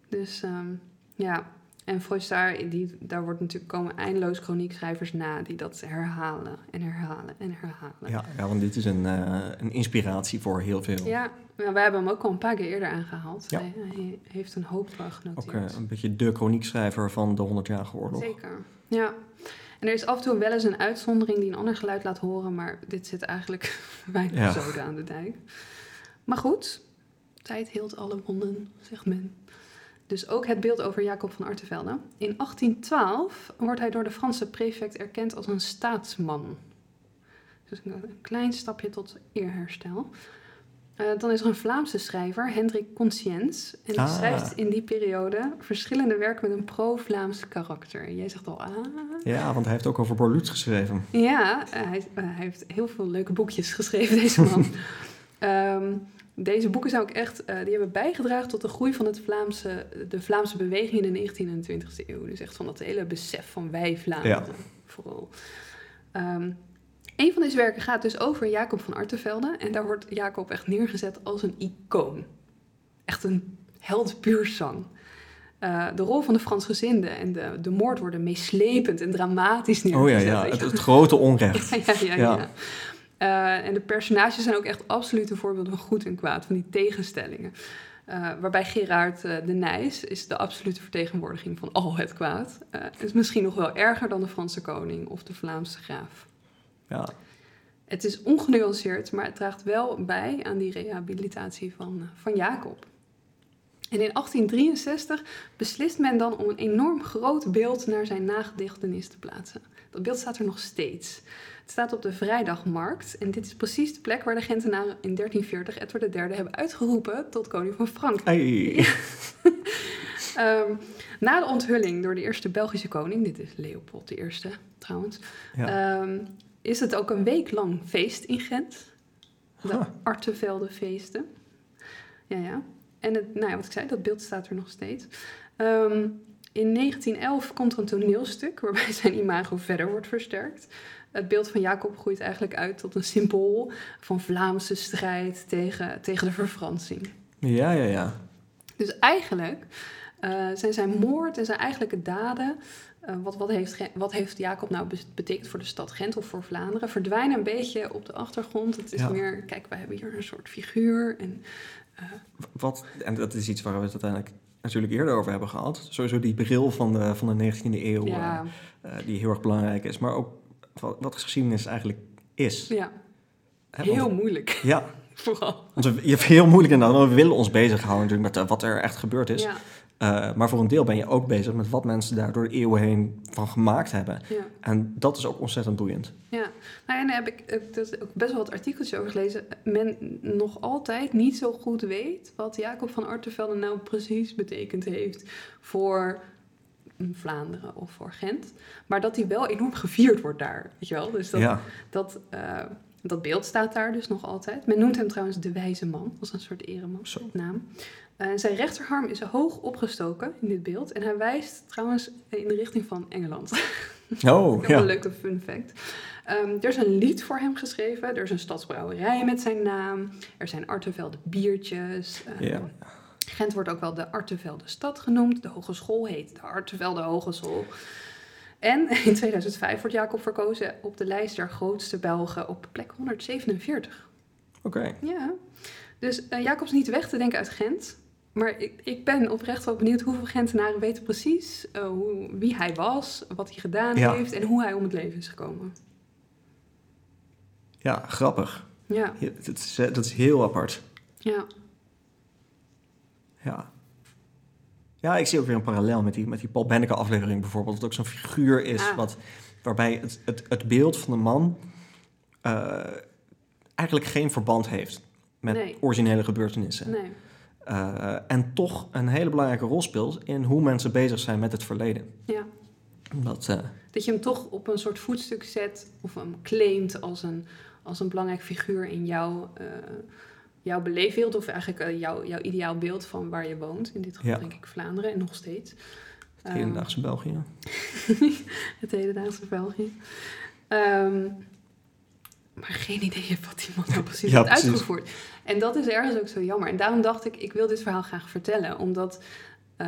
Dus um, ja, en Froissart, die, daar wordt natuurlijk komen eindeloos chroniekschrijvers na die dat herhalen en herhalen en herhalen. Ja, ja want dit is een, uh, een inspiratie voor heel veel. Ja, ja, wij hebben hem ook al een paar keer eerder aangehaald. Ja. Hij, hij, heeft een hoop genoteerd. Ook uh, een beetje de chroniekschrijver van de 100-jarige oorlog. Zeker, ja. En er is af en toe wel eens een uitzondering die een ander geluid laat horen, maar dit zit eigenlijk [LAUGHS] weinig Ja. zoden aan de dijk. Maar goed, tijd heelt alle wonden, zegt men. Dus ook het beeld over Jacob van Artevelde. In 1812 wordt hij door de Franse prefect erkend als een staatsman. Dus een klein stapje tot eerherstel. Uh, dan is er een Vlaamse schrijver, Hendrik Conscience. En die Ah. schrijft in die periode verschillende werken met een pro-Vlaams karakter. Jij zegt al, ah. Ja, want hij heeft ook over Borluut geschreven. Ja, uh, hij, uh, hij heeft heel veel leuke boekjes geschreven, deze man. um, [LAUGHS] deze boeken zou ik echt, uh, die hebben bijgedragen tot de groei van het Vlaamse, de Vlaamse beweging in de 19e en 20e eeuw. Dus echt van dat hele besef van wij Vlaanderen, Ja. vooral. Um, een van deze werken gaat dus over Jacob van Artevelde. En daar wordt Jacob echt neergezet als een icoon. Echt een held. Uh, de rol van de Fransgezinde en de, de moord worden meeslepend en dramatisch neergezet. Oh ja, ja. Het, grote onrecht. [LAUGHS] Ja, ja, ja. Ja. ja. Uh, en de personages zijn ook echt absolute voorbeelden van goed en kwaad, van die tegenstellingen. Uh, waarbij Gerard uh, de Nijs is de absolute vertegenwoordiging van al het kwaad. Is misschien nog wel erger dan de Franse koning of de Vlaamse graaf. Ja. Het is ongenuanceerd, maar het draagt wel bij aan die rehabilitatie van, van Jacob. En in 1863 beslist men dan om een enorm groot beeld naar zijn nagedichtenis te plaatsen. Dat beeld staat er nog steeds. Het staat op de Vrijdagmarkt en dit is precies de plek waar de Gentenaren in 1340 Edward III hebben uitgeroepen tot koning van Frankrijk. Hey. [LAUGHS] um, na de onthulling door de eerste Belgische koning, dit is Leopold I trouwens, Ja. um, is het ook een week lang feest in Gent. De Huh. Artevelde feesten. Ja, ja. En het, nou ja, wat ik zei, dat beeld staat er nog steeds. Um, in 1911 komt er een toneelstuk waarbij [LAUGHS] zijn imago verder wordt versterkt. Het beeld van Jacob groeit eigenlijk uit tot een symbool van Vlaamse strijd tegen, tegen de verfransing. Ja, ja, ja. Dus eigenlijk uh, zijn zijn moord en zijn eigenlijke daden... Uh, wat, wat, heeft, wat heeft Jacob nou betekend voor de stad Gent of voor Vlaanderen? Verdwijnen een beetje op de achtergrond. Het is ja. meer, kijk, wij hebben hier een soort figuur. En, uh, wat, en dat is iets waar we het uiteindelijk natuurlijk eerder over hebben gehad. Sowieso die bril van de, van de 19e eeuw, ja. die heel erg belangrijk is. Maar ook wat, wat geschiedenis eigenlijk is. Ja, heel moeilijk. Ja, [LAUGHS] vooral. Want we, je heel moeilijk inderdaad, want we willen ons bezighouden natuurlijk met wat er echt gebeurd is. Ja. Uh, maar voor een deel ben je ook bezig met wat mensen daar door de eeuwen heen van gemaakt hebben. Ja. En dat is ook ontzettend boeiend. Ja, nou, en daar heb ik ook best wel wat artikeltjes over gelezen. Men nog altijd niet zo goed weet wat Jacob van Artevelde nou precies betekend heeft voor Vlaanderen of voor Gent. Maar dat hij wel enorm gevierd wordt daar, weet je wel. Dus dat, ja. dat, uh, dat beeld staat daar dus nog altijd. Men noemt hem trouwens de wijze man, als een soort ereman, naam. Uh, zijn rechterarm is hoog opgestoken in dit beeld. En hij wijst trouwens in de richting van Engeland. [LAUGHS] Oh, ja. Een leuke fun fact. Um, er is een lied voor hem geschreven. Er is een stadsbrouwerij met zijn naam. Er zijn Artevelde biertjes. Um, ja. Gent wordt ook wel de Artevelde stad genoemd. De hogeschool heet de Artevelde Hogeschool. En in 2005 wordt Jacob verkozen op de lijst der grootste Belgen op plek 147. Oké. Ja. Dus uh, Jacob is niet weg te denken uit Gent. Maar ik, ik ben oprecht wel benieuwd hoeveel Gentenaren weten precies uh, hoe, wie hij was, wat hij gedaan ja. heeft en hoe hij om het leven is gekomen. Ja, grappig. Ja. ja dat, is, dat is heel apart. Ja. Ja. Ja, ik zie ook weer een parallel met die, met die Paul Benneke aflevering bijvoorbeeld. Dat ook zo'n figuur is ah. wat, waarbij het, het, het beeld van de man uh, eigenlijk geen verband heeft met nee. originele gebeurtenissen. Nee. Uh, en toch een hele belangrijke rol speelt in hoe mensen bezig zijn met het verleden. Ja. Dat, uh, dat je hem toch op een soort voetstuk zet of hem claimt als een, als een belangrijk figuur in jouw, uh, jouw of eigenlijk jouw, jouw ideaal beeld van waar je woont. In dit geval ja. denk ik Vlaanderen en nog steeds. Het hedendaagse um, België. [LAUGHS] het hedendaagse België. Um, maar geen idee [LAUGHS] wat die man nou precies ja, heeft precies. uitgevoerd. En dat is ergens ook zo jammer. En daarom dacht ik, ik wil dit verhaal graag vertellen. Omdat, uh,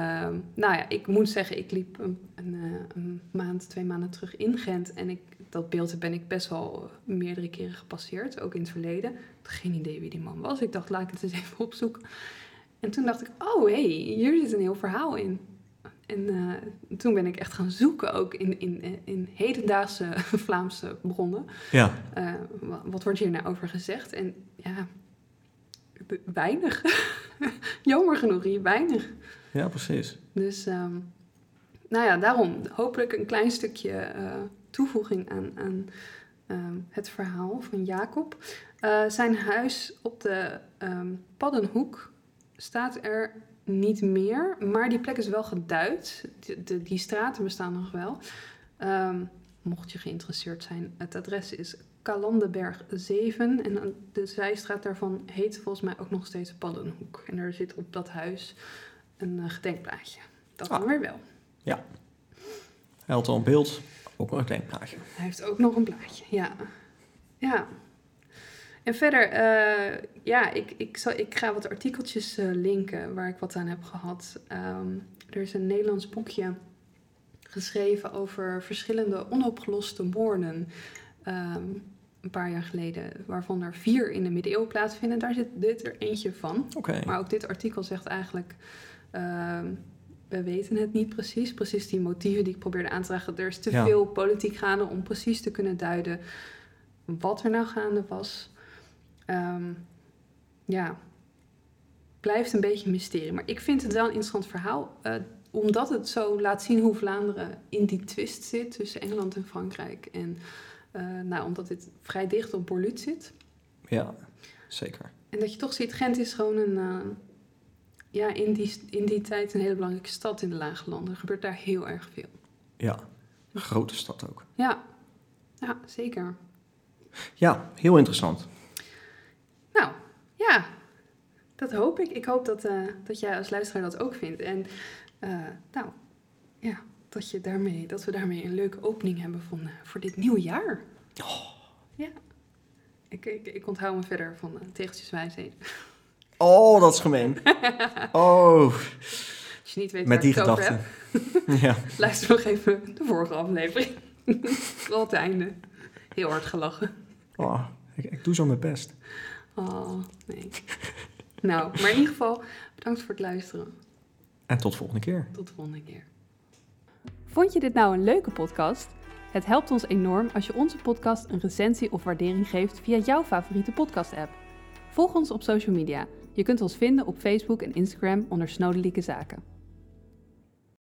nou ja, ik moet zeggen, ik liep een, een, eh, een, maand, twee maanden terug in Gent. En ik, dat beeld ben ik best wel meerdere keren gepasseerd, ook in het verleden. Ik had geen idee wie die man was. Ik dacht, laat ik het eens even opzoeken. En toen dacht ik, oh hé, hey, hier zit een heel verhaal in. En uh, toen ben ik echt gaan zoeken, ook in, in, in hedendaagse [LAUGHS] Vlaamse bronnen. Ja. Uh, wat wordt hier nou over gezegd? En ja, weinig. [LAUGHS] Jammer genoeg, hier weinig. Ja, precies. Dus, um, nou ja, daarom hopelijk een klein stukje uh, toevoeging aan, aan um, het verhaal van Jacob. zijn huis op de um, Paddenhoek staat er niet meer, maar die plek is wel geduid. De, die straten bestaan nog wel. Um, mocht je geïnteresseerd zijn, het adres is Kalandenberg 7 en de zijstraat daarvan heet volgens mij ook nog steeds Paddenhoek. En er zit op dat huis een uh, gedenkplaatje. Dat ah. dan weer wel. Ja. Een beeld, ook nog een gedenkplaatje. Hij heeft ook nog een plaatje, ja. Ja. En verder, uh, ja, ik, ik, zal, ik ga wat artikeltjes uh, linken waar ik wat aan heb gehad. Um, er is een Nederlands boekje geschreven over verschillende onopgeloste moorden. Um, een paar jaar geleden, waarvan er vier in de middeleeuwen plaatsvinden. Daar zit dit er eentje van. Okay. Maar ook dit artikel zegt eigenlijk, uh, we weten het niet precies. Precies die motieven die ik probeerde aan te dragen. Er is te ja. veel politiek gaande om precies te kunnen duiden wat er nou gaande was. Um, ja, blijft een beetje een mysterie. Maar ik vind het wel een interessant verhaal. Uh, omdat het zo laat zien hoe Vlaanderen in die twist zit tussen Engeland en Frankrijk. En uh, nou, omdat dit vrij dicht op Borluut zit. Ja, zeker. En dat je toch ziet, Gent is gewoon een, uh, ja, in die, in die tijd een hele belangrijke stad in de Lage Landen. Er gebeurt daar heel erg veel. Ja, een grote stad ook. Ja, ja zeker. Ja, heel interessant. Nou, ja, dat hoop ik. Ik hoop dat, uh, dat jij als luisteraar dat ook vindt. En uh, nou, ja, dat, je daarmee, dat we daarmee een leuke opening hebben uh, voor dit nieuwe jaar. Oh. Ja. Ik, ik, ik onthoud me verder van uh. Oh, dat is gemeen. [LAUGHS] Oh, Als je niet weet met die ik het over gedachte. heb, Ja. [LAUGHS] luister nog even de vorige aflevering. [LAUGHS] Wel het einde. Heel hard gelachen. Oh, ik, ik doe zo mijn best. Oh, nee. Nou, maar in ieder geval, bedankt voor het luisteren. En tot volgende keer. Tot de volgende keer. Vond je dit nou een leuke podcast? Het helpt ons enorm als je onze podcast een recensie of waardering geeft via jouw favoriete podcast-app. Volg ons op social media. Je kunt ons vinden op Facebook en Instagram onder Snodelijke Zaken.